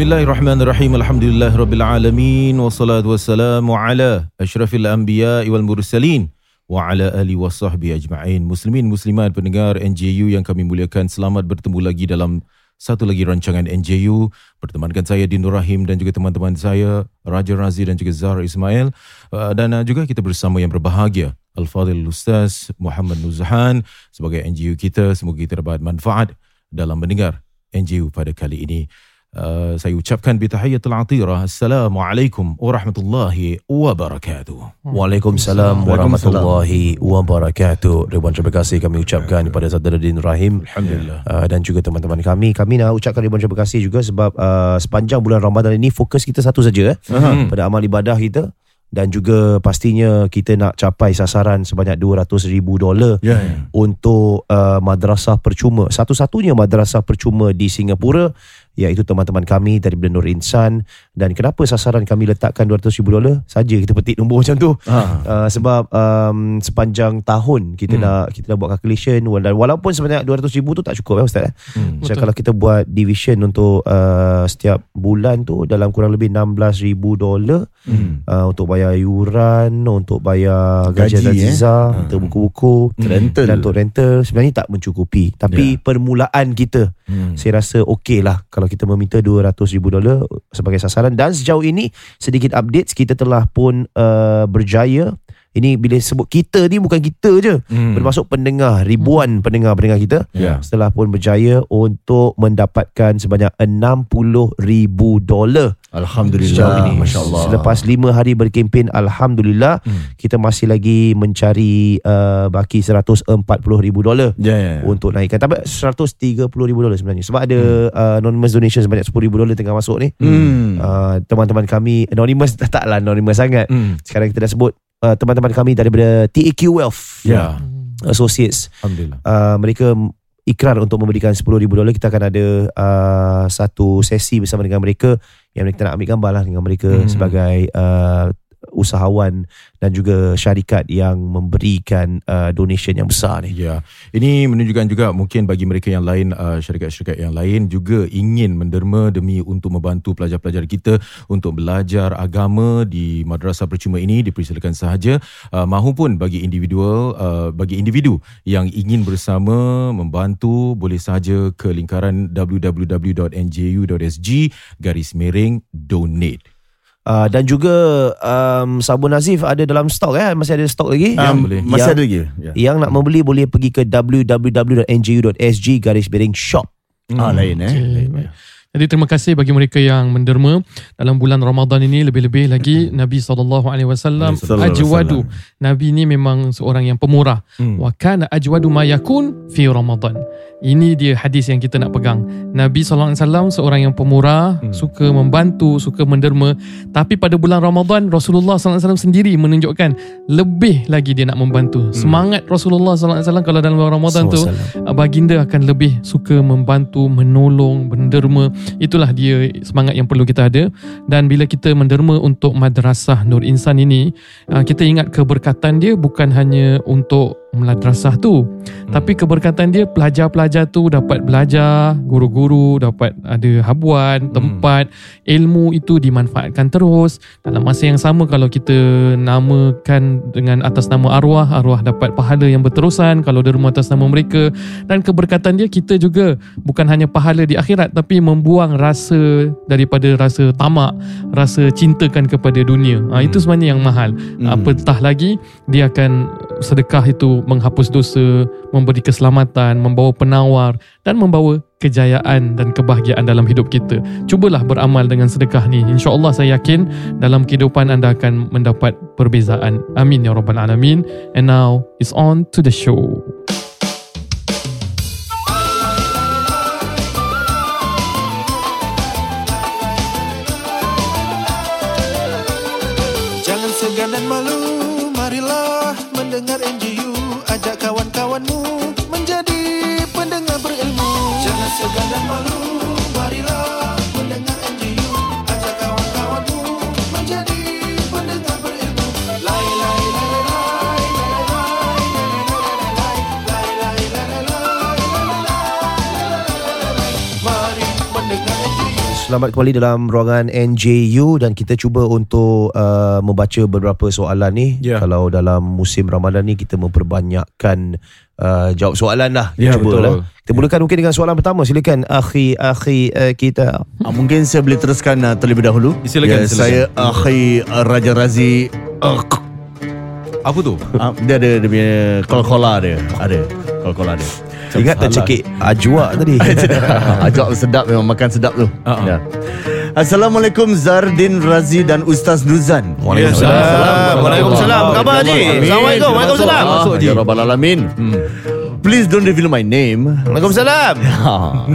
Bismillahirrahmanirrahim. Alhamdulillahirabbil wassalatu wassalamu ala asyrafil anbiya'i wal mursalin wa ala ali wasahbi ajma'in. Muslimin muslimat pendengar NJU yang kami muliakan, selamat bertemu lagi dalam satu lagi rancangan NJU bertemankan saya Dinur Rahim dan juga teman-teman saya Raja Razi dan juga Zahra Ismail Uh, dan uh, juga kita bersama yang berbahagia Al-Fadhil Ustaz Muhammad Nuzhan sebagai NJU kita semoga kita dapat manfaat dalam mendengar NJU pada kali ini. Uh, saya ucapkan bitahiyatul atirah. Assalamualaikum warahmatullahi wabarakatuh. Waalaikumsalam warahmatullahi wabarakatuh. Ribuan terima kasih kami ucapkan kepada Saudara Din Rahim Alhamdulillah. uh, dan juga teman-teman kami. Kami nak ucapkan ribuan terima kasih juga sebab uh, sepanjang bulan Ramadan ini fokus kita satu saja eh, Aha. pada amal ibadah kita dan juga pastinya kita nak capai sasaran sebanyak 200 ribu dolar Ya, ya. untuk uh, madrasah percuma. Satu-satunya madrasah percuma di Singapura iaitu teman-teman kami dari Nur Insan dan kenapa sasaran kami letakkan 200 ribu dolar saja kita petik nombor macam tu Ha. uh, sebab um, sepanjang tahun kita Hmm. nak kita nak buat calculation dan walaupun sebanyak 200 ribu tu tak cukup eh Ustaz eh? Hmm. Macam kalau kita buat division untuk uh, setiap bulan tu dalam kurang lebih 16 ribu dolar Hmm. uh, untuk bayar yuran, untuk bayar gaji Gaji, eh? Aziza, Hmm. untuk buku-buku Rental. dan untuk rental sebenarnya tak mencukupi. Tapi Ya. permulaan kita Hmm. saya rasa okey lah kalau kita meminta 200 ribu dolar sebagai sasaran dan sejauh ini sedikit updates kita telah pun uh, berjaya ini bila sebut kita ni bukan kita je Hmm. bermaksud pendengar ribuan pendengar-pendengar kita Ya. setelah pun berjaya untuk mendapatkan sebanyak 60 ribu dolar Alhamdulillah. ini. Masya Allah. Selepas lima hari berkempen, Alhamdulillah Hmm. kita masih lagi mencari uh, baki 140 ribu dolar Ya, ya. ya. untuk naikkan. Tapi 130 ribu dolar sebenarnya. Sebab ada uh, anonymous donation sebanyak 10 ribu dolar tengah masuk ni. Hmm. Uh, teman-teman kami anonymous taklah anonymous sangat. Hmm. Sekarang kita dah sebut uh, teman-teman kami daripada TAQ Wealth Ya. Associates. Alhamdulillah. Uh, mereka ikrar untuk memberikan 10 ribu dolar. Kita akan ada uh, satu sesi bersama dengan mereka yang kita nak ambil gambar lah dengan mereka Hmm. sebagai uh, usahawan dan juga syarikat yang memberikan uh, donation yang besar ni. Ya, ini menunjukkan juga mungkin bagi mereka yang lain, uh, syarikat-syarikat yang lain juga ingin menderma demi untuk membantu pelajar-pelajar kita untuk belajar agama di madrasah percuma ini dipersilakan sahaja uh, mahupun bagi individual uh, bagi individu yang ingin bersama membantu boleh sahaja ke lingkaran www.nju.sg garis miring donate. Uh, dan juga um, sabun Nazif ada dalam stok eh masih ada stok lagi. Ya, Um, boleh. Masih Yang- ada lagi. Ya. Yang nak membeli boleh pergi ke www.nju.sg garis miring shop. Ah, lain eh. Okay, baik. Jadi terima kasih bagi mereka yang menderma dalam bulan Ramadan ini lebih-lebih lagi Nabi SAW Sallallahu alaihi ajwadu. Nabi ni memang seorang yang pemurah. Hmm. Wa kana ajwadu ma yakun fi Ramadan. Ini dia hadis yang kita nak pegang. Nabi SAW seorang yang pemurah, Hmm. suka membantu, suka menderma. Tapi pada bulan Ramadan, Rasulullah SAW sendiri menunjukkan lebih lagi dia nak membantu. Semangat Rasulullah SAW kalau dalam bulan Ramadan tu, SAW. baginda akan lebih suka membantu, menolong, menderma. Itulah dia semangat yang perlu kita ada. Dan bila kita menderma untuk madrasah Nur Insan ini, uh, kita ingat keberkatan dia bukan hanya untuk madrasah tu. Hmm. Tapi keberkatan dia pelajar-pelajar tu dapat belajar, guru-guru dapat ada habuan, tempat, ilmu itu dimanfaatkan terus. Dalam masa yang sama kalau kita namakan dengan atas nama arwah, arwah dapat pahala yang berterusan kalau derma atas nama mereka dan keberkatan dia kita juga bukan hanya pahala di akhirat tapi membuang rasa daripada rasa tamak, rasa cintakan kepada dunia. Ha, itu sebenarnya yang mahal. Hmm. Apatah lagi dia akan sedekah itu menghapus dosa, memberi keselamatan, membawa penawar dan membawa kejayaan dan kebahagiaan dalam hidup kita. Cubalah beramal dengan sedekah ni. InsyaAllah saya yakin dalam kehidupan anda akan mendapat perbezaan. Amin ya Rabbal Alamin. And now it's on to the show. segan dan malu Marilah mendengar NGU Ajak kawan-kawanmu Menjadi pendengar berilmu. Jangan segan dan malu Selamat kembali dalam ruangan NJU dan kita cuba untuk uh, membaca beberapa soalan ni. Ya. Kalau dalam musim Ramadan ni kita memperbanyakkan uh, jawab soalan lah. Ya, Cuba betul. Lah. Kita mulakan mungkin dengan soalan pertama. Silakan akhi akhi uh, kita. Ah, mungkin saya boleh teruskan uh, terlebih dahulu. Silakan, ya, silakan. Saya akhi uh, Raja Razi. Uh, Apa tu? uh, dia ada dia punya kol-kola dia. Ada kol-kola dia. Ingat tak cekik ajwa tadi. Ajak sedap memang makan sedap tu. Ah, ah. Ya. Assalamualaikum Zardin Razi dan Ustaz Nuzan. Waalaikumsalam. Waalaikumsalam. Apa khabar Haji? Assalamualaikum. Waalaikumsalam. Masuk, Haji. Ya Rabbal Alamin. Please don't reveal my name. Waalaikumsalam. Ha.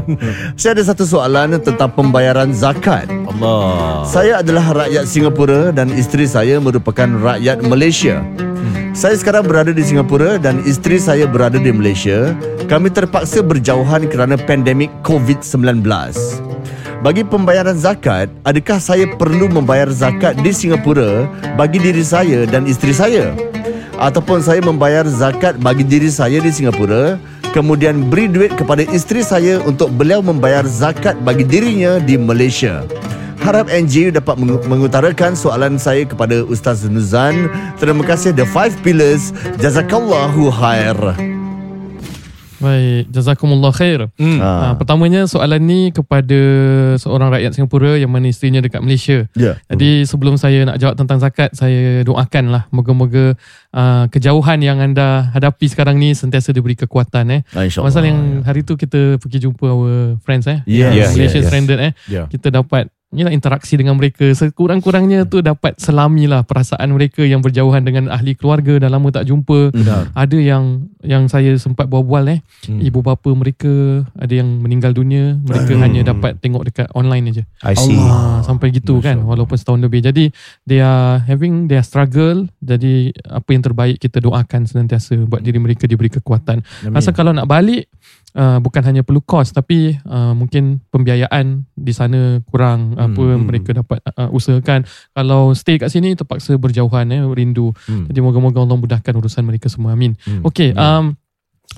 Saya ada satu soalan tentang pembayaran zakat. Allah. Saya adalah rakyat Singapura dan isteri saya merupakan rakyat Malaysia. Saya sekarang berada di Singapura dan isteri saya berada di Malaysia. Kami terpaksa berjauhan kerana pandemik COVID-19. Bagi pembayaran zakat, adakah saya perlu membayar zakat di Singapura bagi diri saya dan isteri saya? Ataupun saya membayar zakat bagi diri saya di Singapura, kemudian beri duit kepada isteri saya untuk beliau membayar zakat bagi dirinya di Malaysia? Harap NGU dapat meng- mengutarakan soalan saya kepada Ustaz Nuzan. Terima kasih The Five Pillars. Jazakallahu khair. Baik, jazakumullah khair. Hmm. Ha. pertamanya soalan ni kepada seorang rakyat Singapura yang mana isterinya dekat Malaysia. Ya. Jadi sebelum saya nak jawab tentang zakat, saya doakan lah moga-moga uh, kejauhan yang anda hadapi sekarang ni sentiasa diberi kekuatan eh. Ah. Pasal yang hari tu kita pergi jumpa our friends eh. Yes, yes, Malaysian yes. stranded eh. Ya. Kita dapat Yalah, interaksi dengan mereka Sekurang-kurangnya tu dapat selami lah perasaan mereka yang berjauhan dengan ahli keluarga dah lama tak jumpa. Benar. Ada yang yang saya sempat bual-bual eh. Hmm. Ibu bapa mereka ada yang meninggal dunia, mereka hanya dapat tengok dekat online aja. I see. Ah, sampai gitu kan walaupun setahun lebih. Jadi they are having their struggle. Jadi apa yang terbaik kita doakan senantiasa buat diri mereka diberi kekuatan. Pasal kalau nak balik uh, bukan hanya perlu kos tapi uh, mungkin pembiayaan di sana kurang apa hmm. mereka dapat uh, usahakan. Kalau stay kat sini terpaksa berjauhan eh rindu. Hmm. Jadi moga-moga Allah mudahkan urusan mereka semua. Amin. Hmm. Okey, um,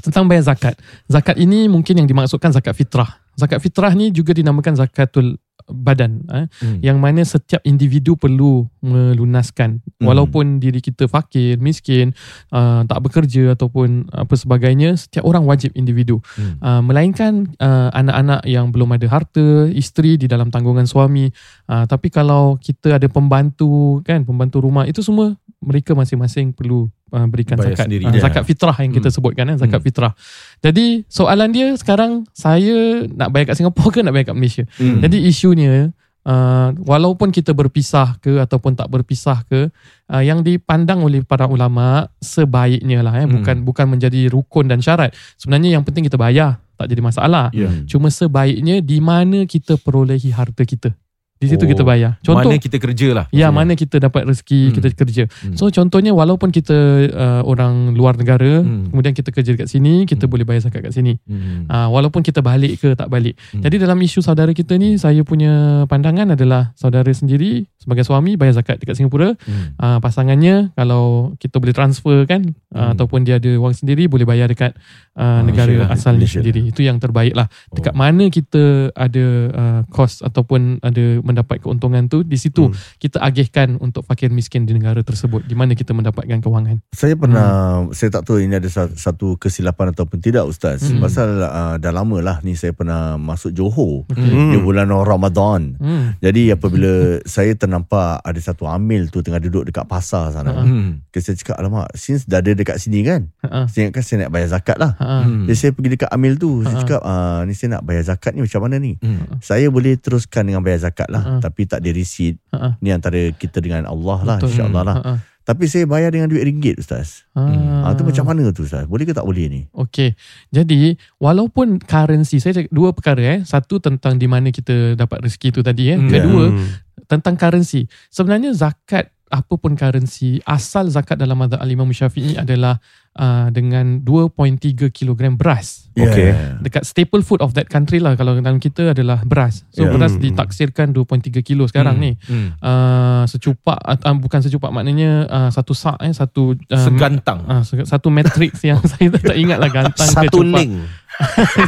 tentang bayar zakat. Zakat ini mungkin yang dimaksudkan zakat fitrah. Zakat fitrah ni juga dinamakan zakatul badan eh, Hmm. yang mana setiap individu perlu melunaskan walaupun diri kita fakir, miskin, uh, tak bekerja ataupun apa sebagainya, setiap orang wajib individu. Hmm. Uh, melainkan uh, anak-anak yang belum ada harta, isteri di dalam tanggungan suami. Uh, tapi kalau kita ada pembantu kan, pembantu rumah itu semua mereka masing-masing perlu uh, berikan Bayar zakat. sendiri. Uh, Ya. zakat fitrah yang kita Hmm. sebutkan eh, zakat Hmm. fitrah. Jadi soalan dia sekarang saya nak bayar kat Singapura ke nak bayar kat Malaysia? Hmm. Jadi isunya uh, walaupun kita berpisah ke ataupun tak berpisah ke uh, yang dipandang oleh para ulama sebaiknya lah eh Hmm. bukan bukan menjadi rukun dan syarat. Sebenarnya yang penting kita bayar tak jadi masalah. Ya. Cuma sebaiknya di mana kita perolehi harta kita. Di situ Oh, kita bayar. Contoh Mana kita kerja lah. Ya mana kita dapat rezeki Hmm. kita kerja. Hmm. So contohnya walaupun kita uh, orang luar negara, Hmm. kemudian kita kerja dekat sini, kita Hmm. boleh bayar zakat kat sini. Hmm. Uh, walaupun kita balik ke tak balik. Hmm. Jadi dalam isu saudara kita ni saya punya pandangan adalah saudara sendiri sebagai suami bayar zakat dekat Singapura. Hmm. Uh, pasangannya kalau kita boleh transfer kan uh, Hmm. ataupun dia ada wang sendiri boleh bayar dekat uh, negara Malaysia lah. asalnya Malaysia sendiri. Itu yang terbaik lah. Dekat Oh. mana kita ada uh, kos ataupun ada mendapat keuntungan tu di situ Hmm. kita agihkan untuk fakir miskin di negara tersebut di mana kita mendapatkan kewangan. Saya pernah Saya tak tahu ini ada sa- satu kesilapan Ataupun tidak Ustaz Hmm. Pasal uh, dah lama lah ni Saya pernah masuk Johor Hmm. Di bulan Ramadan Hmm. Jadi apabila saya ternampak ada satu amil tu tengah duduk dekat pasar sana. Hmm. Uh-huh. Saya cakap alamak since dah ada dekat sini kan. Ha. Saya ingatkan saya nak bayar zakat lah. Hmm. Jadi saya pergi dekat amil tu. Saya cakap ah, ni saya nak bayar zakat ni macam mana ni. Hmm. Saya boleh teruskan dengan bayar zakat lah. Ha. Tapi tak ada receipt. Ha. Ni antara kita dengan Allah lah insyaAllah lah. Ha. Tapi saya bayar dengan duit ringgit Ustaz. Ha. Ah, tu macam mana tu Ustaz? Boleh ke tak boleh ni? Okey. Jadi walaupun currency saya cakap dua perkara eh. Satu tentang di mana kita dapat rezeki tu tadi eh. Hmm. Kedua Hmm. tentang currency. Sebenarnya zakat apa pun currency asal zakat dalam mazhab al-Imam Syafi'i adalah uh, dengan 2.3 kilogram beras Okay. dekat staple food of that country lah kalau dalam kita adalah beras so Yeah. beras ditaksirkan 2.3 kilo sekarang ni Hmm. uh, secupak uh, bukan secupak maknanya uh, satu sak eh satu uh, Segantang. uh, satu matrix yang saya tak, ingat lah gantang ke Satu cupak link.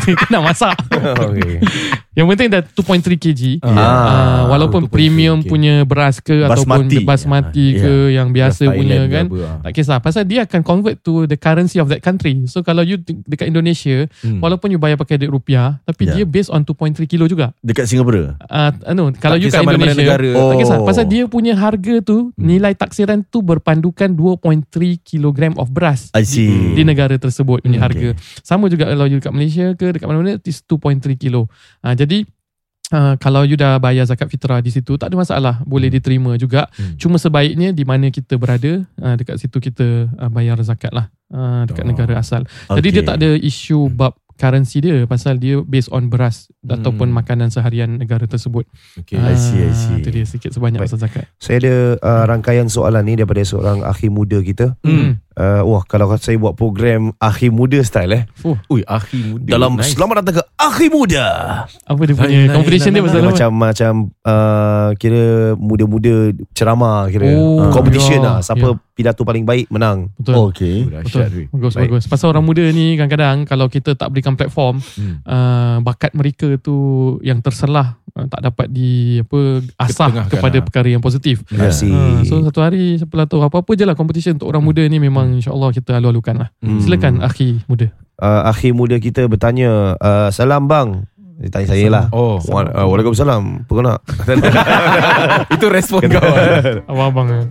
Kita nak masak okay. Yang penting dah 2.3 kg Ah, uh, Walaupun 2.3 premium kg. punya beras ke Ataupun Basmati. basmati Ya, ke Yang biasa Thailand punya ke kan ah. Tak kisah Pasal dia akan convert to the currency of that country So kalau you de- dekat Indonesia Hmm. Walaupun you bayar pakai duit rupiah Tapi Ya. dia based on 2.3 kilo juga Dekat Singapura. uh, anu, Kalau Tak you kat Indonesia negara. Tak kisah Oh. Pasal dia punya harga tu Nilai taksiran tu berpandukan 2.3 kilogram of beras I see. di negara tersebut punya Hmm, harga. Sama juga kalau you dekat Malaysia ke dekat mana-mana is 2.3 kilo. Ha, jadi uh, kalau you dah bayar zakat fitrah di situ tak ada masalah, boleh diterima juga. Hmm. Cuma sebaiknya di mana kita berada uh, dekat situ kita uh, bayar zakat lah uh, dekat Oh. negara asal. Jadi dia tak ada isu bab currency dia pasal dia based on beras Hmm. ataupun makanan seharian negara tersebut. Okay. I see, I see. Itu dia sikit sebanyak Baik. pasal zakat. Saya ada uh, rangkaian soalan ni daripada seorang akhi muda kita. Hmm. Uh, wah, kalau saya buat program akhi muda style eh. Fuh, Ui, akhi muda. Dalam nice. selamat datang ke akhi muda. apa dia punya lain, competition lain, dia pasal Dia apa? macam macam uh, kira muda-muda ceramah kira Oh, uh, competition ya, lah siapa ya. pidato paling baik menang. Betul. Oh, okay. Oh, Betul. Bagus Baik. bagus. Pasal orang muda ni kadang-kadang kalau kita tak berikan platform, Hmm. uh, bakat mereka tu yang terselah tak dapat di apa asah kepada lah. perkara yang positif. Terima kasih. Uh, so satu hari siapa lah tahu apa-apa je lah competition untuk orang muda ni memang insya-Allah kita alu-alukan lah. Hmm. Silakan akhi muda. uh, akhi muda kita bertanya, uh, "Salam bang." Dia tanya saya lah. Oh, Wa- uh, Waalaikumsalam. Apa kau nak? itu respon kau. ah. Abang-abang. eh.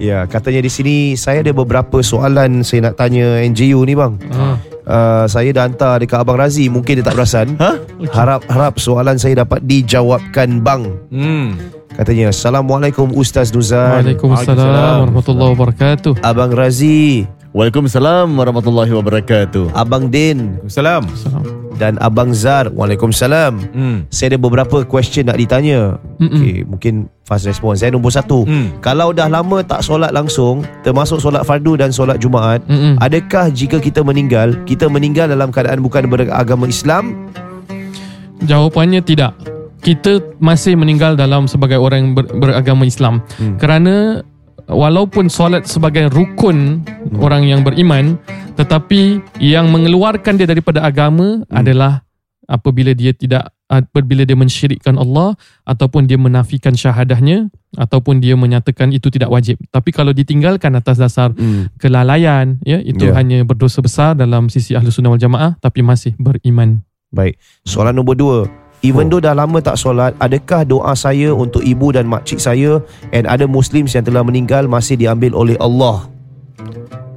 ya, katanya di sini saya ada beberapa soalan saya nak tanya NGU ni bang. Ah. Uh, saya dah hantar dekat Abang Razi Mungkin dia tak perasan Ha? Harap harap soalan saya dapat dijawabkan bang Hmm. Katanya Assalamualaikum Ustaz Nuzan Waalaikumsalam Waalaikumsalam. warahmatullahi wabarakatuh. Abang Razi Waalaikumsalam warahmatullahi wabarakatuh. Abang Din Salam. Salam. Dan Abang Zar Waalaikumsalam Hmm. Saya ada beberapa question nak ditanya Mm-mm. okay, Mungkin fast response Saya nombor satu Hmm. Kalau dah lama tak solat langsung Termasuk solat fardu dan solat Jumaat Mm-mm. Adakah jika kita meninggal Kita meninggal dalam keadaan bukan beragama Islam Jawapannya tidak. Kita masih meninggal dalam sebagai orang yang ber, beragama Islam. Hmm. Kerana walaupun solat sebagai rukun orang yang beriman tetapi yang mengeluarkan dia daripada agama adalah apabila dia tidak apabila dia mensyirikkan Allah ataupun dia menafikan syahadahnya ataupun dia menyatakan itu tidak wajib. Tapi kalau ditinggalkan atas dasar hmm. kelalaian ya itu Ya. hanya berdosa besar dalam sisi ahli sunnah wal jamaah tapi masih beriman. Baik Soalan nombor dua Even though dah lama tak solat Adakah doa saya untuk ibu dan makcik saya And ada Muslims yang telah meninggal Masih diambil oleh Allah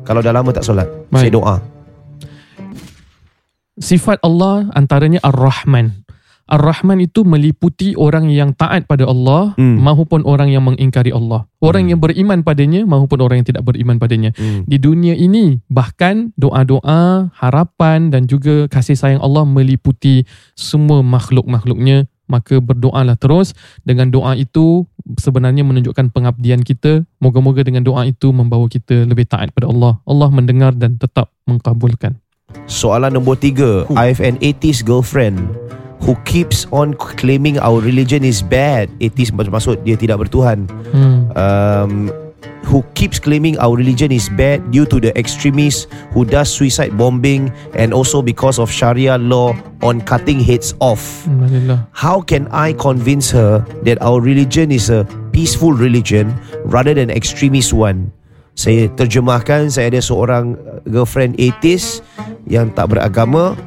Kalau dah lama tak solat Saya Baik. doa Sifat Allah antaranya Ar-Rahman. Ar-Rahman itu meliputi orang yang taat pada Allah Hmm. maupun orang yang mengingkari Allah. Orang yang beriman padanya maupun orang yang tidak beriman padanya. hmm. Di dunia ini bahkan doa-doa, harapan dan juga kasih sayang Allah meliputi semua makhluk-makhluknya. Maka berdoalah terus. Dengan doa itu sebenarnya menunjukkan pengabdian kita. Moga-moga dengan doa itu membawa kita lebih taat pada Allah. Allah mendengar dan tetap mengkabulkan. Soalan nombor tiga I have an atheist girlfriend Who keeps on claiming our religion is bad Atheist maksud dia tidak bertuhan Hmm. um, who keeps claiming our religion is bad due to the extremists who does suicide bombing and also because of Sharia law on cutting heads off. How can I convince her that our religion is a peaceful religion rather than extremist one? Saya terjemahkan saya ada seorang uh, girlfriend atheist yang tak beragama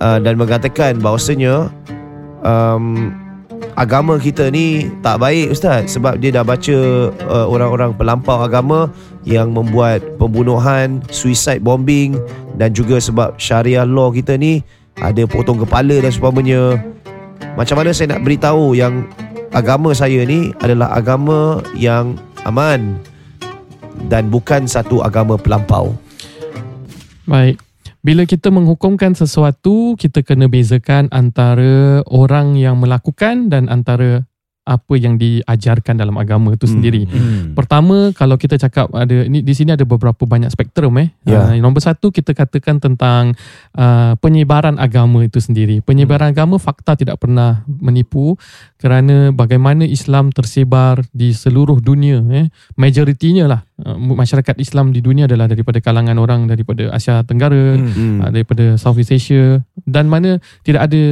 uh, dan mengatakan bahawasanya um, agama kita ni tak baik ustaz sebab dia dah baca uh, orang-orang pelampau agama yang membuat pembunuhan, suicide bombing dan juga sebab syariah law kita ni ada potong kepala dan sebagainya. Macam mana saya nak beritahu yang agama saya ni adalah agama yang aman dan bukan satu agama pelampau. Baik. Bila kita menghukumkan sesuatu, kita kena bezakan antara orang yang melakukan dan antara apa yang diajarkan dalam agama itu sendiri. Hmm. Pertama kalau kita cakap ada ni di sini ada beberapa banyak spektrum eh. Ya. Uh, nombor satu kita katakan tentang uh, penyebaran agama itu sendiri. Penyebaran agama fakta tidak pernah menipu kerana bagaimana Islam tersebar di seluruh dunia eh. Majoritinya lah uh, masyarakat Islam di dunia adalah daripada kalangan orang daripada Asia Tenggara, Hmm. uh, daripada Southeast Asia dan mana tidak ada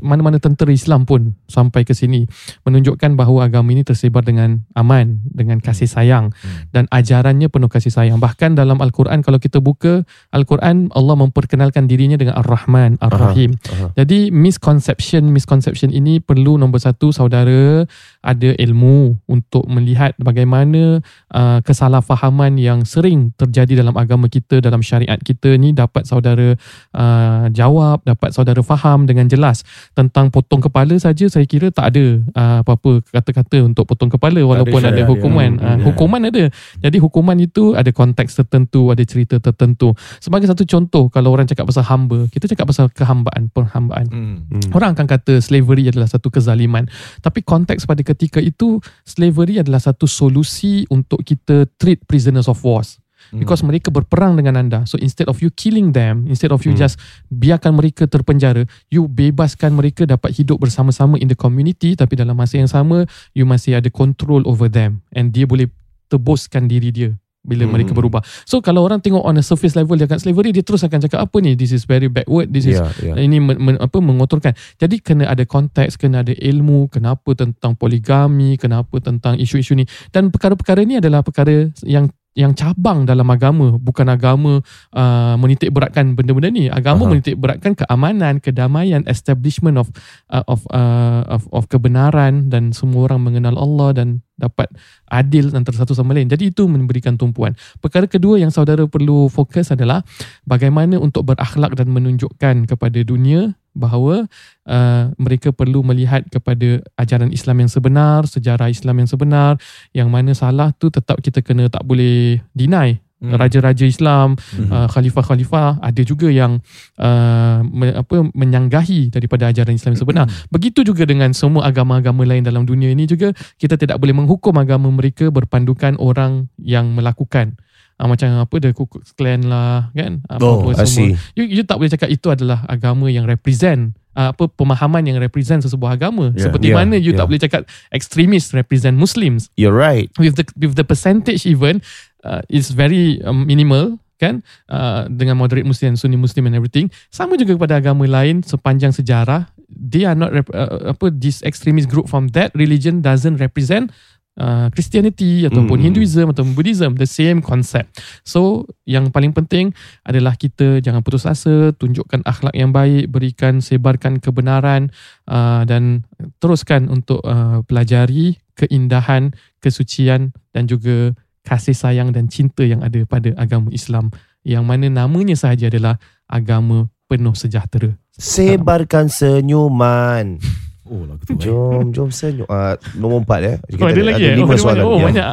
mana-mana tentera Islam pun sampai ke sini menunjukkan bahawa agama ini tersebar dengan aman, dengan kasih sayang dan ajarannya penuh kasih sayang. Bahkan dalam Al-Quran kalau kita buka Al-Quran Allah memperkenalkan dirinya dengan Ar-Rahman, Ar-Rahim. aha. Jadi misconception misconception ini perlu nombor satu saudara ada ilmu untuk melihat bagaimana uh, kesalahfahaman yang sering terjadi dalam agama kita dalam syariat kita ni dapat saudara uh, jawab dapat saudara faham dengan jelas tentang potong kepala saja saya kira tak ada uh, apa-apa kata-kata untuk potong kepala walaupun ada, dia. hukuman Hmm, uh, ya. hukuman ada jadi hukuman itu ada konteks tertentu ada cerita tertentu sebagai satu contoh kalau orang cakap pasal hamba kita cakap pasal kehambaan penghambaan Hmm. Hmm. Orang akan kata slavery adalah satu kezaliman. Tapi konteks pada ketika itu, slavery adalah satu solusi untuk kita treat prisoners of wars. Because mereka berperang dengan anda. So instead of you killing them, instead of you Hmm. just biarkan mereka terpenjara, you bebaskan mereka dapat hidup bersama-sama in the community tapi dalam masa yang sama, you masih ada control over them. And dia boleh tebuskan diri dia bila Hmm. mereka berubah. So kalau orang tengok on a surface level dia akan slavery, dia terus akan cakap apa ni? This is very backward. This is Ya, ya. ini men, men, apa mengotorkan. Jadi kena ada konteks, kena ada ilmu kenapa tentang poligami, kenapa tentang isu-isu ni dan perkara-perkara ni adalah perkara yang yang cabang dalam agama bukan agama uh, menitik beratkan benda-benda ni. Agama Aha. menitik beratkan keamanan kedamaian establishment of uh, of, uh, of of kebenaran dan semua orang mengenal Allah dan dapat adil antara satu sama lain. Jadi itu memberikan tumpuan. Perkara kedua yang saudara perlu fokus adalah bagaimana untuk berakhlak dan menunjukkan kepada dunia bahawa uh, mereka perlu melihat kepada ajaran Islam yang sebenar, sejarah Islam yang sebenar, yang mana salah tu tetap kita kena tak boleh deny. Hmm. Raja-raja Islam, Hmm. uh, khalifah-khalifah ada juga yang uh, me, apa menyanggahi daripada ajaran Islam yang sebenar. Begitu juga dengan semua agama-agama lain dalam dunia ini juga kita tidak boleh menghukum agama mereka berpandukan orang yang melakukan. Uh, macam apa the Ku Klux Klan lah kan Oh, apa-apa I see. you, you tak boleh cakap itu adalah agama yang represent uh, apa pemahaman yang represent sesebuah agama Yeah. seperti Yeah, mana you yeah. tak boleh cakap extremist represent Muslims You're right. with the with the percentage even uh, is very um, minimal kan uh, dengan moderate Muslim Sunni Muslim and everything sama juga kepada agama lain sepanjang sejarah they are not rep- uh, apa this extremist group from that religion doesn't represent uh, Christianity ataupun Mm. Hinduism ataupun Buddhism the same concept so yang paling penting adalah kita jangan putus asa tunjukkan akhlak yang baik berikan sebarkan kebenaran uh, dan teruskan untuk uh, pelajari keindahan kesucian dan juga kasih sayang dan cinta yang ada pada agama Islam yang mana namanya sahaja adalah agama penuh sejahtera. Sebarkan senyuman. Oh lagu tu. eh. Jom, jom senyum. Uh, nombor empat ya. Oh, ada lagi eh? lima Oh, ada soalan. banyak. Oh, Ya. banyak.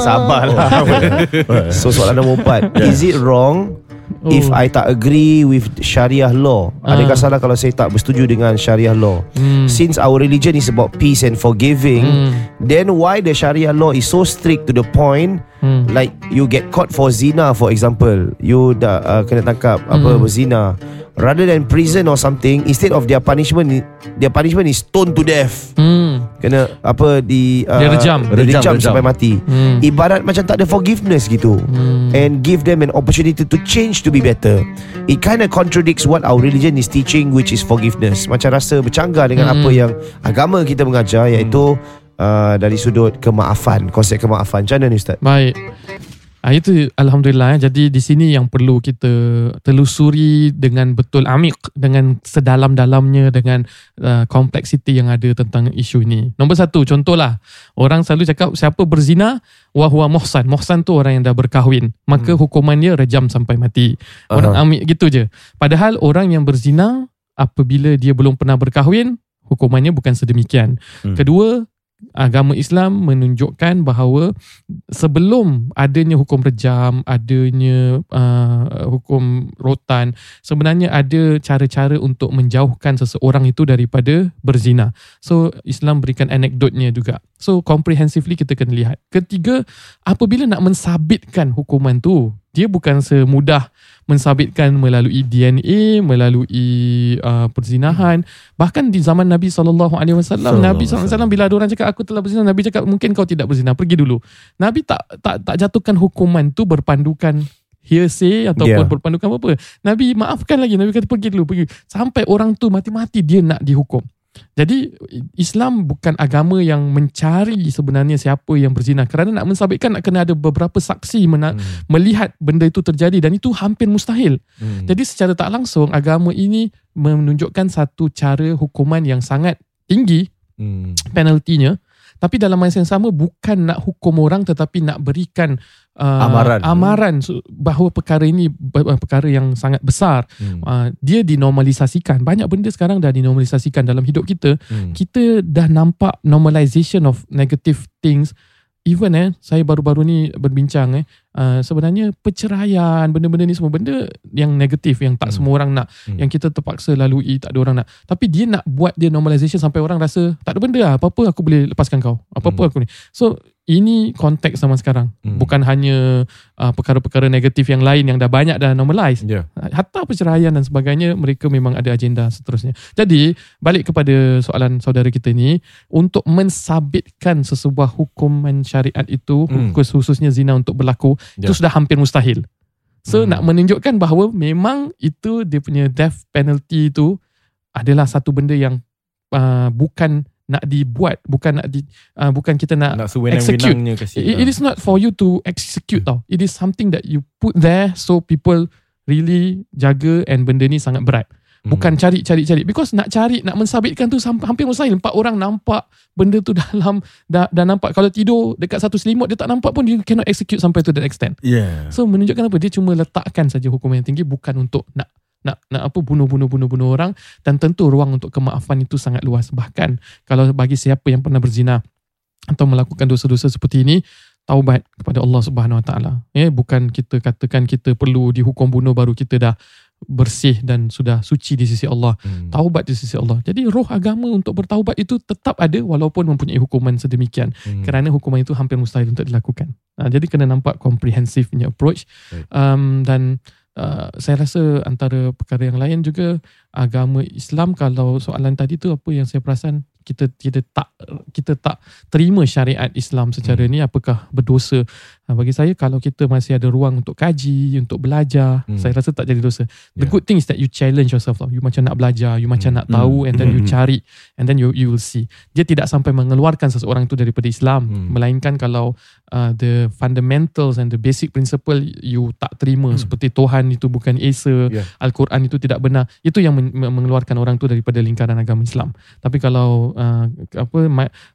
Sabarlah. so soalan nombor empat. Is it wrong Oh. if I tak agree with Syariah law? Adakah Ah. salah kalau saya tak bersetuju dengan Syariah law? Hmm. Since our religion is about peace and forgiving, Hmm. then why the Sharia law is so strict to the point Hmm. like you get caught for zina for example, you dah uh, kena tangkap apa Hmm. berzina, rather than prison or something, instead of their punishment, their punishment is stoned to death. Hmm. Kena apa di uh, Dia rejam. dia Rejam, rejam, rejam. sampai mati. Hmm. Ibarat macam tak ada forgiveness gitu. Hmm. And give them an opportunity to change to be better. It kind of contradicts what our religion is teaching, which is forgiveness. Macam rasa bercanggah dengan Hmm. apa yang agama kita mengajar, iaitu uh, dari sudut kemaafan, konsep kemaafan. Macam mana ni Ustaz? Baik. Ah, itu Alhamdulillah. eh. Jadi di sini yang perlu kita telusuri dengan betul amik, dengan sedalam-dalamnya, dengan uh, kompleksiti yang ada tentang isu ini. Nombor satu, contohlah. Orang selalu cakap siapa berzina, wahwa muhsan. Muhsan tu orang yang dah berkahwin. Maka Hmm. hukuman dia rejam sampai mati. Orang Aha. amik gitu je. Padahal orang yang berzina, apabila dia belum pernah berkahwin, hukumannya bukan sedemikian. Hmm. Kedua, agama Islam menunjukkan bahawa sebelum adanya hukum rejam, adanya uh, hukum rotan, sebenarnya ada cara-cara untuk menjauhkan seseorang itu daripada berzina. So Islam berikan anekdotnya juga. So comprehensively kita kena lihat. Ketiga, apabila nak mensabitkan hukuman tu, dia bukan semudah mensabitkan melalui DNA, melalui uh, perzinahan. Bahkan di zaman Nabi sallallahu alaihi wasallam, Nabi sallallahu alaihi wasallam bila ada orang cakap aku telah berzina, Nabi cakap mungkin kau tidak berzina, pergi dulu. Nabi tak tak tak jatuhkan hukuman tu berpandukan hearsay ataupun Yeah. berpandukan apa-apa. Nabi maafkan lagi, Nabi kata pergi dulu, pergi. Sampai orang tu mati-mati dia nak dihukum. Jadi Islam bukan agama yang mencari sebenarnya siapa yang berzina kerana nak mensabitkan nak kena ada beberapa saksi mena- Hmm. melihat benda itu terjadi dan itu hampir mustahil. Hmm. Jadi secara tak langsung agama ini menunjukkan satu cara hukuman yang sangat tinggi Hmm. penaltinya tapi dalam masa yang sama bukan nak hukum orang tetapi nak berikan uh, Amaran. amaran so, bahawa perkara ini perkara yang sangat besar Hmm. uh, dia dinormalisasikan banyak benda sekarang dah dinormalisasikan dalam hidup kita Hmm. kita dah nampak normalization of negative things even eh saya baru-baru ni berbincang eh uh, sebenarnya perceraian benda-benda ni semua benda yang negatif yang tak Hmm. semua orang nak Hmm. yang kita terpaksa lalui tak ada orang nak tapi dia nak buat dia normalization sampai orang rasa tak ada benda lah apa-apa aku boleh lepaskan kau apa-apa Hmm. aku ni so ini konteks zaman sekarang Hmm. bukan hanya uh, perkara-perkara negatif yang lain yang dah banyak dah normalize Ya. hatta perceraian dan sebagainya mereka memang ada agenda seterusnya. Jadi balik kepada soalan saudara kita ni untuk mensabitkan sesebuah hukuman syariat itu Hmm. khususnya zina untuk berlaku Ya. itu sudah hampir mustahil. So Hmm. nak menunjukkan bahawa memang itu dia punya death penalty itu adalah satu benda yang uh, bukan nak dibuat, bukan nak di uh, bukan kita nak Nak kasih. It, it is not for you to execute tau. It is something that you put there so people really jaga and benda ni sangat berat. Hmm. Bukan cari cari cari because nak cari nak mensabitkan tu sampai hampir mustahil. Empat orang nampak benda tu dalam dah, dah nampak kalau tidur dekat satu selimut dia tak nampak pun dia cannot execute sampai to that extent. Yeah. So menunjukkan apa dia cuma letakkan saja hukuman yang tinggi bukan untuk nak nak nak apa bunuh bunuh bunuh bunuh orang dan tentu ruang untuk kemaafan itu sangat luas bahkan kalau bagi siapa yang pernah berzina atau melakukan dosa-dosa seperti ini taubat kepada Allah Subhanahu Wa Taala ya bukan kita katakan kita perlu dihukum bunuh baru kita dah bersih dan sudah suci di sisi Allah Hmm. taubat di sisi Allah jadi roh agama untuk bertaubat itu tetap ada walaupun mempunyai hukuman sedemikian Hmm. kerana hukuman itu hampir mustahil untuk dilakukan. Uh, jadi kena nampak komprehensif punya approach Baik. um, dan uh, saya rasa antara perkara yang lain juga agama Islam kalau soalan tadi tu apa yang saya perasan kita kita tak kita tak terima syariat Islam secara Hmm. ni apakah berdosa uh, bagi saya kalau kita masih ada ruang untuk kaji untuk belajar Hmm. saya rasa tak jadi dosa the Yeah. good thing is that you challenge yourself tau. you macam nak belajar you macam Hmm. nak tahu and then you Hmm. cari and then you you will see dia tidak sampai mengeluarkan seseorang itu daripada Islam Hmm. melainkan kalau uh, the fundamentals and the basic principle you tak terima Hmm. seperti Tuhan itu bukan Esa Yeah. Al-Quran itu tidak benar itu yang men- mengeluarkan orang tu daripada lingkaran agama Islam tapi kalau uh, apa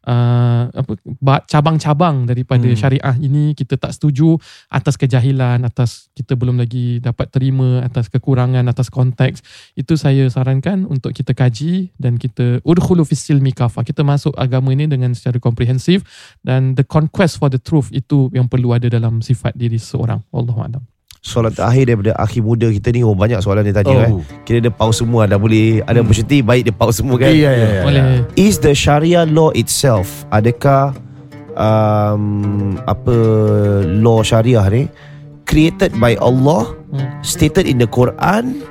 uh, apa ba- cabang-cabang daripada Hmm. syariah ini kita tak setuju atas kejahilan atas kita belum lagi dapat terima atas kekurangan atas konteks itu saya sarankan untuk kita kaji dan kita udkhulu fis silmi kafa kita masuk agama ini dengan secara komprehensif dan the conquest for the truth itu yang perlu ada dalam sifat diri seseorang wallahu a'lam Soalan terakhir daripada akhi muda kita ni oh, Banyak soalan dia tanya oh. eh. Oh. Kira dia pause semua Dah boleh Ada Hmm. opportunity Baik dia pause semua kan Ya, ya, ya. boleh Is the Sharia law itself Adakah um, Apa Law Syariah ni Created by Allah Hmm. Stated in the Quran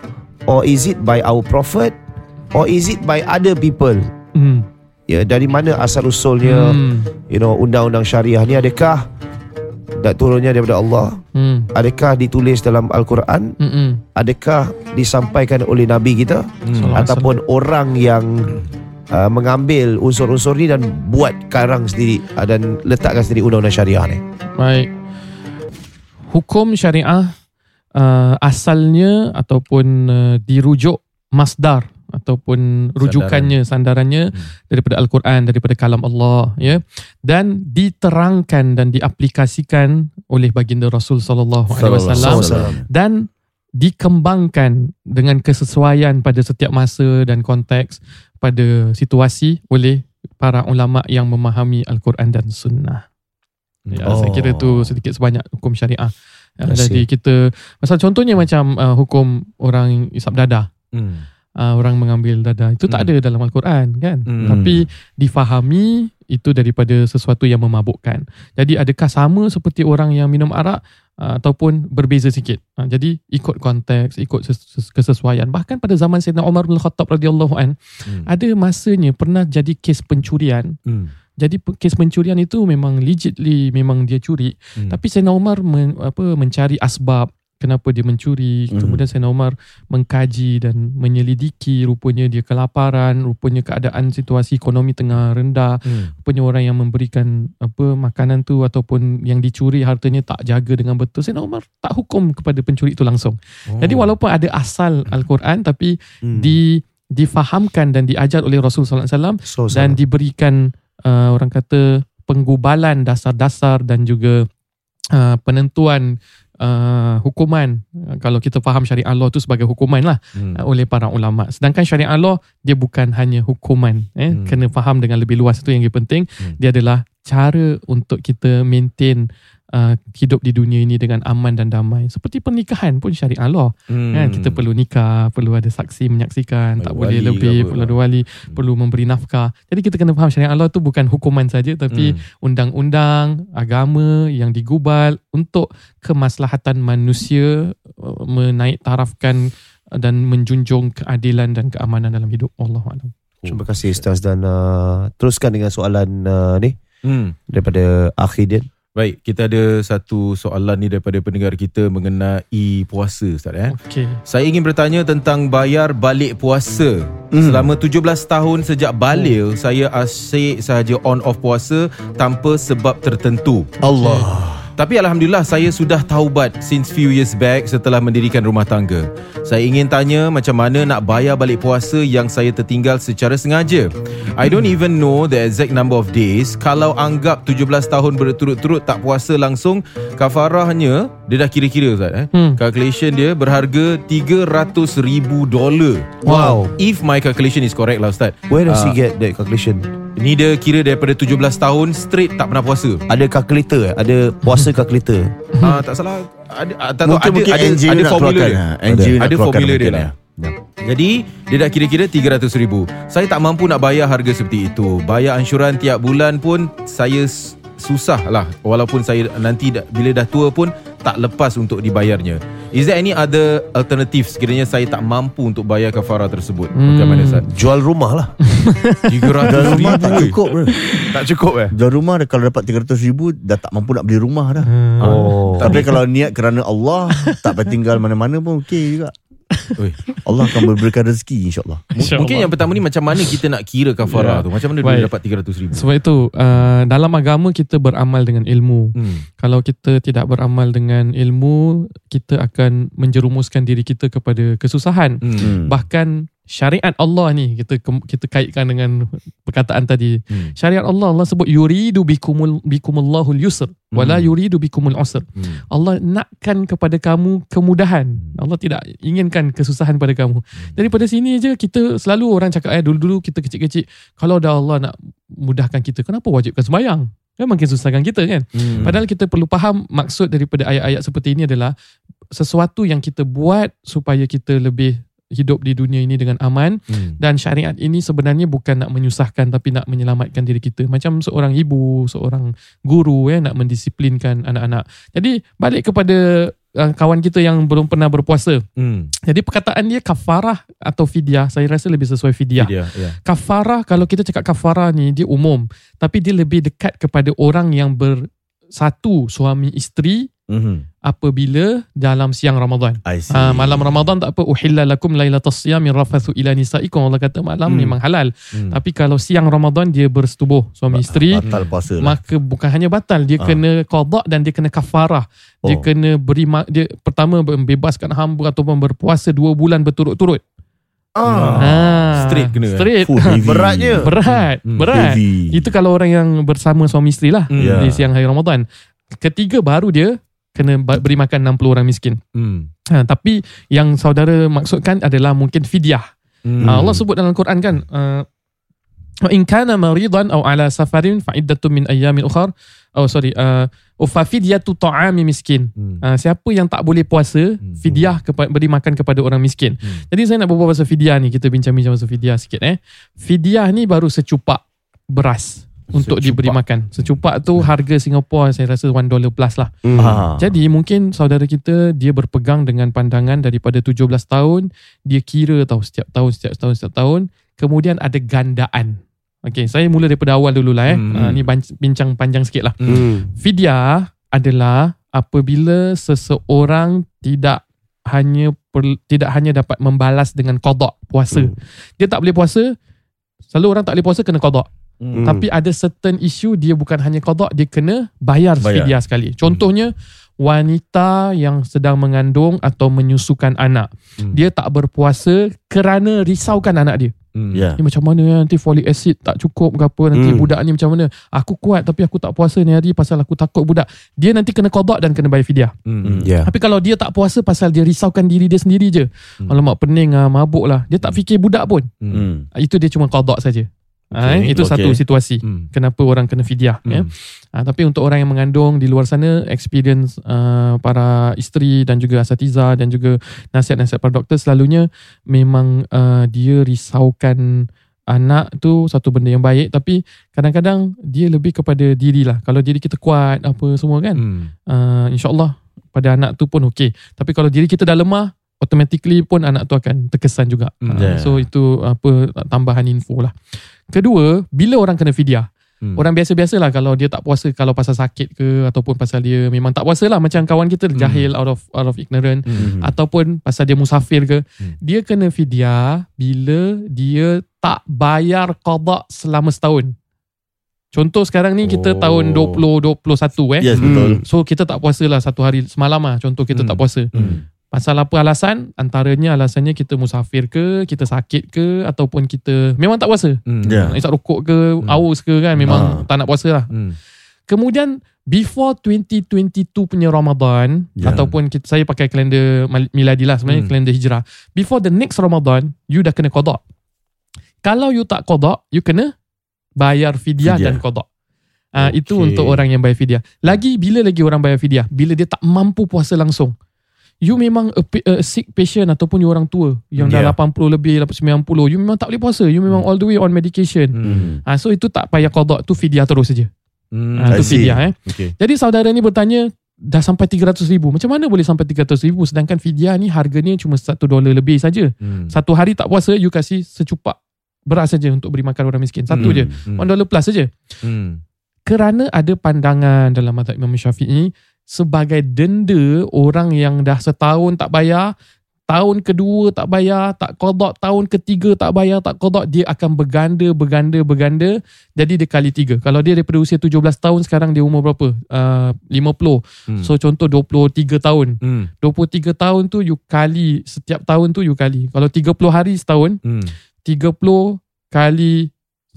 Or is it by our Prophet Or is it by other people hmm. Ya, dari mana asal usulnya Hmm. you know undang-undang syariah ni adakah dak turunnya daripada Allah Hmm. adakah ditulis dalam al-Quran Hmm. Hmm. adakah disampaikan oleh nabi kita Hmm. Ataupun orang yang uh, mengambil unsur-unsur ni dan buat karang sendiri uh, dan letakkan sendiri undang-undang syariah ni Baik. Hukum syariah uh, asalnya ataupun uh, dirujuk masdar ataupun rujukannya sandarannya Hmm. daripada al-Quran daripada kalam Allah ya dan diterangkan dan diaplikasikan oleh baginda Rasul sallallahu alaihi wasallam dan dikembangkan dengan kesesuaian pada setiap masa dan konteks pada situasi oleh para ulama yang memahami Al-Quran dan Sunnah. Ya, oh. saya kira tu sedikit sebanyak hukum syariah. Ya, jadi kita, misal contohnya macam uh, hukum orang isap dada. Hmm. Uh, orang mengambil dada. Itu hmm. tak ada dalam Al-Quran kan. Hmm. Tapi difahami itu daripada sesuatu yang memabukkan. Jadi adakah sama seperti orang yang minum arak uh, ataupun berbeza sikit. Uh, jadi ikut konteks, ikut kesesuaian. Bahkan pada zaman Sayyidina Umar bin Khattab radhiyallahu an, hmm. ada masanya pernah jadi kes pencurian. Hmm. Jadi kes pencurian itu memang legitly memang dia curi. Hmm. Tapi Sayyidina Umar men, apa mencari asbab kenapa dia mencuri mm. kemudian Sayyidina Umar mengkaji dan menyelidiki rupanya dia kelaparan rupanya keadaan situasi ekonomi tengah rendah mm. rupanya orang yang memberikan apa makanan tu ataupun yang dicuri hartanya tak jaga dengan betul Sayyidina Umar tak hukum kepada pencuri itu langsung oh. jadi walaupun ada asal Al-Quran tapi mm. di difahamkan dan diajar oleh Rasulullah SAW so, dan diberikan uh, orang kata penggubalan dasar-dasar dan juga uh, penentuan uh, hukuman uh, kalau kita faham syariat Allah tu sebagai hukuman lah hmm. uh, oleh para ulama sedangkan syariat Allah dia bukan hanya hukuman eh hmm. kena faham dengan lebih luas itu yang lebih penting hmm. dia adalah cara untuk kita maintain uh, hidup di dunia ini dengan aman dan damai. Seperti pernikahan pun syariat Allah. Hmm. Kan? Kita perlu nikah, perlu ada saksi menyaksikan, Bagi tak boleh lebih, perlu ada wali, hmm. perlu memberi nafkah. Jadi kita kena faham syariat Allah tu bukan hukuman saja tapi hmm. undang-undang, agama yang digubal untuk kemaslahatan manusia uh, menaik tarafkan dan menjunjung keadilan dan keamanan dalam hidup Allah Terima kasih Ustaz dan uh, teruskan dengan soalan uh, ni hmm. daripada Akhidin. Baik, kita ada satu soalan ni daripada pendengar kita mengenai puasa Ustaz eh. Okay. Saya ingin bertanya tentang bayar balik puasa. Mm. Selama 17 tahun sejak balik oh. saya asyik sahaja on off puasa tanpa sebab tertentu. Allah. Tapi Alhamdulillah saya sudah taubat since few years back setelah mendirikan rumah tangga. Saya ingin tanya macam mana nak bayar balik puasa yang saya tertinggal secara sengaja. I don't even know the exact number of days. Kalau anggap 17 tahun berturut-turut tak puasa langsung, kafarahnya dia dah kira-kira Ustaz eh. Hmm. Calculation dia berharga 300 ribu dolar. Wow. If my calculation is correct lah Ustaz. Where does uh, he get that calculation? Ni dia kira daripada 17 tahun straight tak pernah puasa. Ada calculator eh? Ada puasa calculator? Ah uh, tak salah. Ada ah, tak tahu ada ada ada formula dia. Ada, ada formula dia lah. Ya. Jadi dia dah kira-kira 300 ribu Saya tak mampu nak bayar harga seperti itu Bayar ansyuran tiap bulan pun Saya susah lah Walaupun saya nanti bila dah tua pun Tak lepas untuk dibayarnya Is there any other alternative sekiranya saya tak mampu untuk bayar kafarah tersebut? Hmm. Macam mana Ustaz? Jual rumah lah. 300 ribu tak cukup bro. tak cukup eh? Jual rumah kalau dapat 300 ribu dah tak mampu nak beli rumah dah. Hmm. Oh. Tapi kalau niat kerana Allah tak payah tinggal mana-mana pun okey juga. Allah akan memberikan rezeki insyaAllah Insya Mungkin yang pertama ni Macam mana kita nak kira kafarah yeah. tu Macam mana Baik. dia dapat 300 ribu Sebab itu uh, Dalam agama kita beramal dengan ilmu hmm. Kalau kita tidak beramal dengan ilmu Kita akan menjerumuskan diri kita kepada kesusahan hmm. Bahkan syariat Allah ni kita kita kaitkan dengan perkataan tadi. Hmm. Syariat Allah Allah sebut yuridu bikumul bikumullahu yusr hmm. wala yuridu bikumul usr. Hmm. Allah nakkan kepada kamu kemudahan. Hmm. Allah tidak inginkan kesusahan pada kamu. Hmm. Daripada sini aja kita selalu orang cakap eh dulu-dulu kita kecil-kecil kalau dah Allah nak mudahkan kita kenapa wajibkan sembahyang? Memang makin susahkan kita kan. Hmm. Padahal kita perlu faham maksud daripada ayat-ayat seperti ini adalah sesuatu yang kita buat supaya kita lebih hidup di dunia ini dengan aman hmm. dan syariat ini sebenarnya bukan nak menyusahkan tapi nak menyelamatkan diri kita macam seorang ibu seorang guru ya nak mendisiplinkan anak-anak jadi balik kepada uh, kawan kita yang belum pernah berpuasa hmm. jadi perkataan dia kafarah atau fidyah saya rasa lebih sesuai fidyah yeah. kafarah kalau kita cakap kafarah ni dia umum tapi dia lebih dekat kepada orang yang bersatu suami isteri Mm-hmm. Apabila dalam siang Ramadan. Ha, malam Ramadan tak apa. Uhilla lakum laylatas siyam rafathu ila nisaikum. Allah kata malam mm. memang halal. Mm. Tapi kalau siang Ramadan dia bersetubuh suami ba- isteri. Batal puasa lah. Maka bukan hanya batal. Dia ha. kena qadak dan dia kena kafarah. Oh. Dia kena beri, dia pertama membebaskan hamba ataupun berpuasa dua bulan berturut-turut. Ah, ha. straight kena. Straight. Fuh, Beratnya. Berat. Mm. Berat. Heavy. Itu kalau orang yang bersama suami isteri lah. Mm. Yeah. Di siang hari Ramadan. Ketiga baru dia kena beri makan 60 orang miskin. Hmm. Ha, tapi yang saudara maksudkan adalah mungkin fidyah. Hmm. Ha, Allah sebut dalam Quran kan uh, in kana maridan aw ala safarin fa iddatun min ayyamin ukhar. Oh sorry, uh, fa fidyatu ta'ami miskin. Hmm. Uh, siapa yang tak boleh puasa, Hmm. fidyah kepa- beri makan kepada orang miskin. Hmm. Jadi saya nak berbual pasal fidyah ni, kita bincang-bincang pasal fidyah sikit eh. Fidyah ni baru secupak beras untuk Secupak. diberi makan. Secupak tu harga Singapura saya rasa 1 dollar plus lah. Hmm. Ah. Jadi mungkin saudara kita dia berpegang dengan pandangan daripada 17 tahun, dia kira tahu setiap tahun setiap tahun setiap tahun, kemudian ada gandaan. Okey, saya mula daripada awal dululah eh. Hmm. Hmm. ni bincang panjang sikit lah. Hmm. Fidyah adalah apabila seseorang tidak hanya per, tidak hanya dapat membalas dengan qada puasa. Hmm. Dia tak boleh puasa, selalu orang tak boleh puasa kena qada. Hmm. Tapi ada certain issue dia bukan hanya qada, dia kena bayar, Bayar. fidyah sekali. Contohnya wanita yang sedang mengandung atau menyusukan anak. Hmm. Dia tak berpuasa kerana risaukan anak dia. Hmm. Ya. Ni macam mana ya, nanti folic acid tak cukup ke apa nanti Hmm. budak ni macam mana? Aku kuat tapi aku tak puasa ni hari pasal aku takut budak. Dia nanti kena qada dan kena bayar fidyah. Hmm. Ya. Tapi kalau dia tak puasa pasal dia risaukan diri dia sendiri je. Hmm. Alamak pening ah, mabuk lah. Dia tak fikir budak pun. Hmm. Hmm. Itu dia cuma qada saja. Okay, Okay, itu okay. satu situasi Hmm. kenapa orang kena fidyah ya. Hmm. Ha, tapi untuk orang yang mengandung di luar sana experience uh, para isteri dan juga asatiza dan juga nasihat-nasihat para doktor selalunya memang uh, dia risaukan anak tu satu benda yang baik tapi kadang-kadang dia lebih kepada diri lah kalau diri kita kuat apa semua kan Hmm. uh, insyaallah pada anak tu pun okey tapi kalau diri kita dah lemah automatically pun anak tu akan terkesan juga Hmm. uh, Yeah. so itu apa tambahan info lah kedua bila orang kena fidyah Hmm. Orang biasa-biasa lah kalau dia tak puasa kalau pasal sakit ke ataupun pasal dia memang tak puasa lah macam kawan kita Hmm. jahil out of out of ignorant Hmm. ataupun pasal dia musafir ke Hmm. dia kena fidyah bila dia tak bayar qada selama setahun. Contoh sekarang ni kita Oh. tahun 2021 eh. Yes, betul. So kita tak puasa lah satu hari semalam lah contoh kita Hmm. tak puasa. Hmm. Pasal apa alasan? Antaranya alasannya kita musafir ke, kita sakit ke ataupun kita memang tak puasa. Hmm. Nak isap rokok ke, Hmm. aus ke kan memang Ah. tak nak puasa lah. Hmm. Kemudian before 2022 punya Ramadan Ya. ataupun kita, saya pakai kalender miladi lah sebenarnya Hmm. kalender hijrah. Before the next Ramadan, you dah kena qada. Kalau you tak qada, you kena bayar fidyah Fidyah. dan qada. Ah Okey. itu untuk orang yang bayar fidyah. Lagi bila lagi orang bayar fidyah? Bila dia tak mampu puasa langsung. You memang a, a sick patient ataupun you orang tua yang dah Yeah. 80 lebih 90 you memang tak boleh puasa. You memang all the way on medication. Hmm. Ah so itu tak payah qada, tu fidyah terus saja. Hmm. I tu fidyah eh. Okay. Jadi saudara ni bertanya dah sampai 300 ribu. Macam mana boleh sampai 300 ribu sedangkan fidyah ni harganya cuma 1 dolar lebih saja. Hmm. Satu hari tak puasa you kasih secupak beras saja untuk beri makan orang miskin. Satu Hmm. je. Hmm. 1 dollar plus saja. Hmm. Kerana ada pandangan dalam mazhab Imam Syafi'i sebagai denda orang yang dah setahun tak bayar, tahun kedua tak bayar, tak qada, tahun ketiga tak bayar, tak qada, dia akan berganda, berganda, berganda. Jadi dia kali tiga. Kalau dia daripada usia 17 tahun, sekarang dia umur berapa? Uh, 50. Hmm. So contoh 23 tahun. Hmm. 23 tahun tu you kali, setiap tahun tu you kali. Kalau 30 hari setahun, Hmm. 30 kali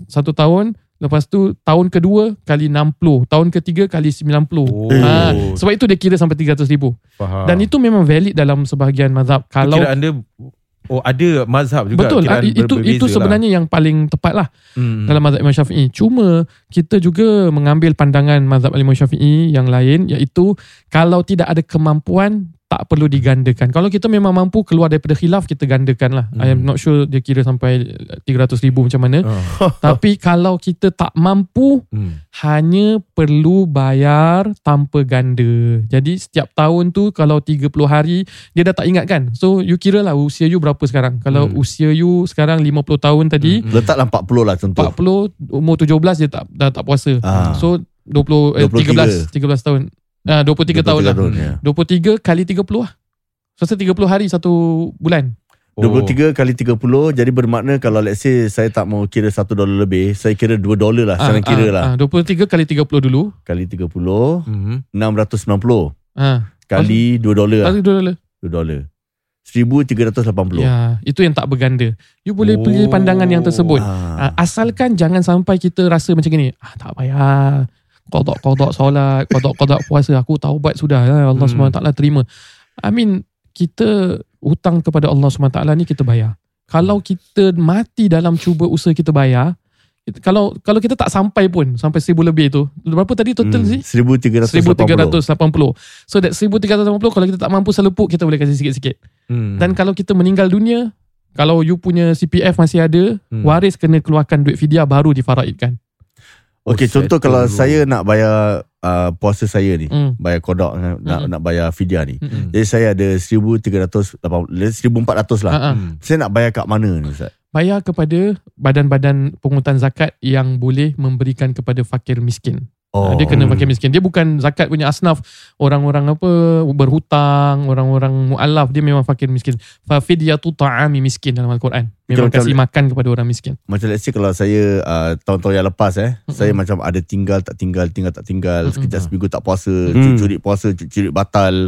satu tahun, lepas tu tahun kedua kali 60, tahun ketiga kali 90. Oh. Ha, sebab itu dia kira sampai 300 ribu. Faham. Dan itu memang valid dalam sebahagian mazhab. Kalau kira anda oh ada mazhab juga Betul, kiraan ah, itu itu sebenarnya yang paling tepat lah lah. hmm. dalam mazhab Imam Syafi'i. Cuma kita juga mengambil pandangan mazhab Imam Syafi'i yang lain iaitu kalau tidak ada kemampuan tak perlu digandakan. Kalau kita memang mampu keluar daripada khilaf kita gandakan lah. Hmm. I am not sure dia kira sampai 300 ribu macam mana. Ah. Tapi kalau kita tak mampu Hmm. hanya perlu bayar tanpa ganda. Jadi setiap tahun tu kalau 30 hari dia dah tak ingat kan. So you kira lah usia you berapa sekarang. Kalau Hmm. usia you sekarang 50 tahun tadi, Hmm. Letaklah 40 lah contoh. 40 umur 17 dia tak dah tak puasa. Ah. So 20 eh, 13 13 tahun. Ah 23, tahun lah. ya. 23 kali 30 lah. So 30 hari satu bulan. Oh. 23 kali 30 jadi bermakna kalau let's say saya tak mau kira 1 dolar lebih, saya kira 2 dolar lah. Saya kira lah. Ah, 23 kali 30 dulu. Kali 30 Hmm. 690 Ah, kali 2 dolar lah. kali 2 dolar. 2 dolar. 1380. Ya, itu yang tak berganda. You boleh Oh. pilih pandangan yang tersebut. Ah. Ah, asalkan jangan sampai kita rasa macam ni. Ah, tak payah. Kodok-kodok solat, kodok-kodok puasa. Aku taubat sudah. Ya. Allah Hmm. SWT terima. I mean, kita hutang kepada Allah SWT ni kita bayar. Kalau kita mati dalam cuba usaha kita bayar, kalau kalau kita tak sampai pun sampai 1000 lebih tu. Berapa tadi total Hmm, sih? 1380. 1380. So that 1380 kalau kita tak mampu selepuk kita boleh kasih sikit-sikit. Hmm. Dan kalau kita meninggal dunia, kalau you punya CPF masih ada, Hmm. waris kena keluarkan duit fidyah baru difaraidkan. Okey, Oh, contoh kalau dulu. saya nak bayar uh, puasa saya ni, Hmm. bayar kodok nak Mm-mm. nak bayar fidyah ni. Mm-mm. Jadi saya ada 1380 1400 lah. Hmm. Saya nak bayar kat mana ni Ustaz? Bayar kepada badan-badan pungutan zakat yang boleh memberikan kepada fakir miskin. Oh. Dia kena fakir miskin. Dia bukan zakat punya asnaf orang-orang apa berhutang, orang-orang mualaf. Dia memang fakir miskin. Fa fidyatu ta'ami miskin dalam Al-Quran. Memang Betul-betul. kasih makan kepada orang miskin. Macam let's say kalau saya uh, tahun-tahun yang lepas eh, Mm-mm. saya macam ada tinggal tak tinggal, tinggal tak tinggal, sekejap seminggu tak puasa, Mm. curi puasa, curi batal.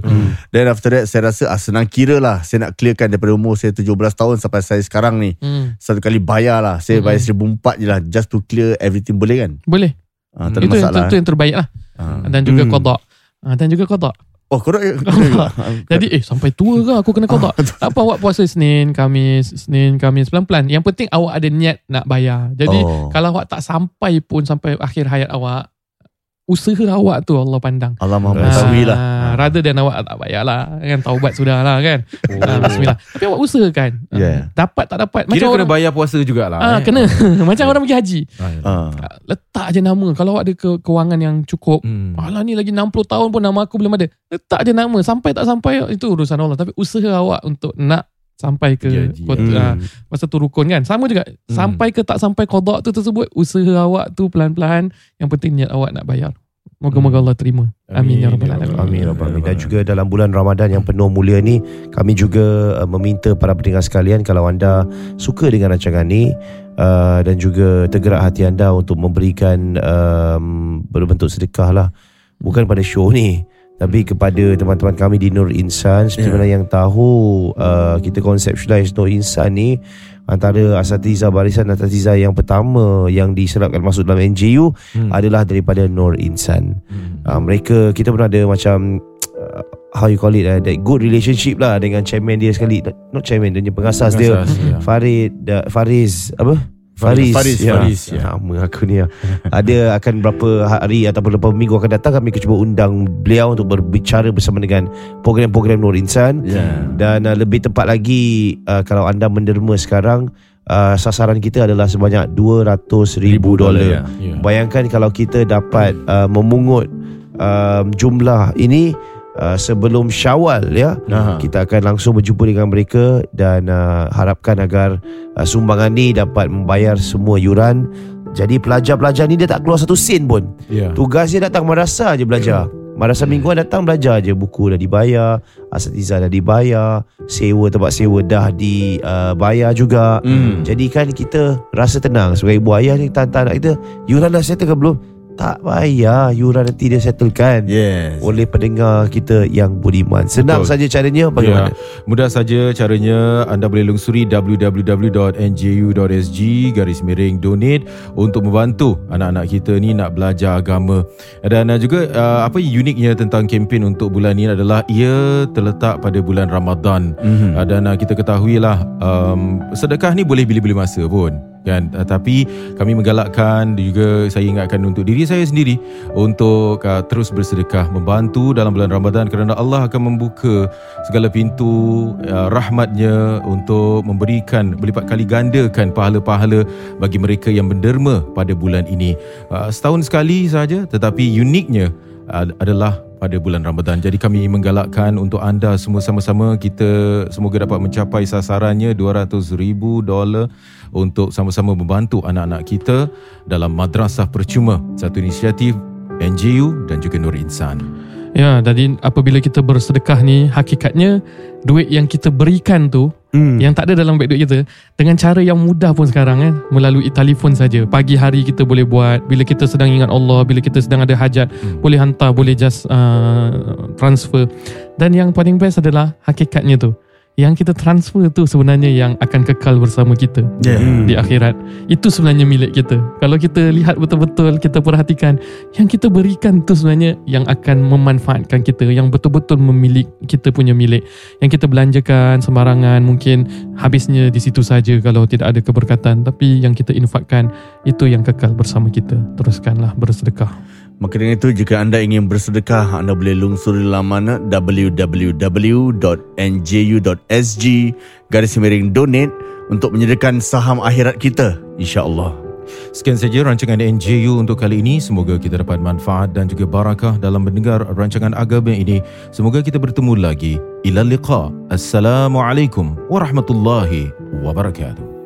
Then after that saya rasa ah, senang kira lah saya nak clearkan daripada umur saya 17 tahun sampai saya sekarang ni. Hmm. Satu kali bayar lah. Saya bayar Mm-mm. 1004 je lah just to clear everything boleh kan? Boleh. Ada Itu yang, masalah. itu yang terbaik lah. Ah. Dan juga Hmm. qada. Ah, Dan juga qada. Oh, korang Jadi eh sampai tua ke aku kena qada. tak apa awak puasa Senin, Kamis, Senin, Kamis pelan-pelan. Yang penting awak ada niat nak bayar. Jadi Oh. kalau awak tak sampai pun sampai akhir hayat awak, usaha awak tu Allah pandang. Allah Maha Ah, mengetahui lah. Rather than awak tak bayar lah kan Taubat sudah lah kan Oh. ah, Bismillah Tapi awak usahakan Ah, Yeah. Dapat tak dapat Kira Macam kena orang bayar puasa jugalah. ah, eh. Kena Macam orang pergi haji. Ah, Letak je nama Kalau awak ada ke, kewangan yang cukup Hmm. Alah ni lagi 60 tahun pun nama aku belum ada Letak je nama Sampai tak sampai Itu urusan Allah Tapi usaha awak untuk nak Sampai ke haji, kota, Hmm. ah, Masa tu rukun kan Sama juga Sampai ke tak sampai kodok tu tersebut Usaha awak tu pelan-pelan Yang penting niat awak nak bayar Moga-moga Hmm. Allah terima Amin, ya Amin, Rabbal ya Alamin Amin Ya Rabbal Alamin. Dan juga dalam bulan Ramadan yang penuh mulia ni kami juga uh, meminta para pendengar sekalian kalau anda suka dengan rancangan ni uh, dan juga tergerak hati anda untuk memberikan um, berbentuk sedekah lah bukan pada show ni tapi kepada teman-teman kami di Nur Insan seperti Ya. mana yang tahu uh, kita conceptualize Nur Insan ni antara asatiza barisan asatiza yang pertama yang diserapkan masuk dalam NJU Hmm. adalah daripada Nur Insan Hmm. uh, mereka kita pernah ada macam uh, how you call it uh, that good relationship lah dengan chairman dia sekali not chairman dia punya pengasas, dia Pengasas, ya. Farid uh, Fariz apa Faris, Faris, ya. Faris, ya. Nama aku ni ya. Ada akan berapa hari ataupun beberapa minggu akan datang kami akan cuba undang beliau untuk berbicara bersama dengan program-program Nur Insan Ya. dan uh, lebih tepat lagi uh, kalau anda menderma sekarang uh, sasaran kita adalah sebanyak 200 ribu dolar. ya. Ya. Bayangkan kalau kita dapat uh, memungut uh, jumlah ini uh, sebelum Syawal ya. Aha. Kita akan langsung berjumpa dengan mereka dan uh, harapkan agar uh, sumbangan ni dapat membayar semua yuran. Jadi pelajar-pelajar ni dia tak keluar satu sen pun. Ya. Tugas dia datang madrasah je belajar. Madrasah mingguan datang belajar je Buku dah dibayar Asatiza dah dibayar Sewa tempat sewa dah dibayar juga Hmm. Jadi kan kita rasa tenang Sebagai ibu ayah ni Tahan-tahan anak kita Yuran dah settle ke belum? Tak payah Yuran nanti dia settlekan Yes. Oleh pendengar kita yang budiman Senang saja caranya Bagaimana? Ya, mudah saja caranya anda boleh lungsuri www.nju.sg garis miring donate untuk membantu anak-anak kita ni nak belajar agama. Dan uh, juga uh, apa uniknya tentang kempen untuk bulan ni adalah ia terletak pada bulan Ramadan. Mhm. Uh, dan uh, kita ketahuilah um, sedekah ni boleh bila-bila masa pun kan? Uh, tapi kami menggalakkan juga saya ingatkan untuk diri saya sendiri untuk uh, terus bersedekah membantu dalam bulan Ramadan kerana Allah akan membuka segala pintu uh, rahmatnya untuk memberikan berlipat kali gandakan pahala-pahala bagi mereka yang menderma pada bulan ini. Uh, setahun sekali saja tetapi uniknya adalah pada bulan Ramadan. Jadi kami menggalakkan untuk anda semua sama-sama kita semoga dapat mencapai sasarannya 200 ribu dolar untuk sama-sama membantu anak-anak kita dalam madrasah percuma satu inisiatif NGU dan juga Nur Insan. Ya, jadi apabila kita bersedekah ni hakikatnya duit yang kita berikan tu Hmm. yang tak ada dalam beg duit kita dengan cara yang mudah pun sekarang kan melalui telefon saja. Pagi hari kita boleh buat bila kita sedang ingat Allah, bila kita sedang ada hajat, Hmm. boleh hantar, boleh just uh, transfer. Dan yang paling best adalah hakikatnya tu yang kita transfer tu sebenarnya yang akan kekal bersama kita Yeah. di akhirat. Itu sebenarnya milik kita. Kalau kita lihat betul-betul, kita perhatikan yang kita berikan tu sebenarnya yang akan memanfaatkan kita, yang betul-betul memilik kita punya milik. Yang kita belanjakan sembarangan mungkin habisnya di situ saja kalau tidak ada keberkatan, tapi yang kita infakkan itu yang kekal bersama kita. Teruskanlah bersedekah. Maka dengan itu jika anda ingin bersedekah anda boleh lungsuri laman www.nju.sg garis miring donate untuk menyediakan saham akhirat kita insya-Allah. Sekian saja rancangan NJU untuk kali ini. Semoga kita dapat manfaat dan juga barakah dalam mendengar rancangan agama ini. Semoga kita bertemu lagi. Ila liqa. Assalamualaikum warahmatullahi wabarakatuh.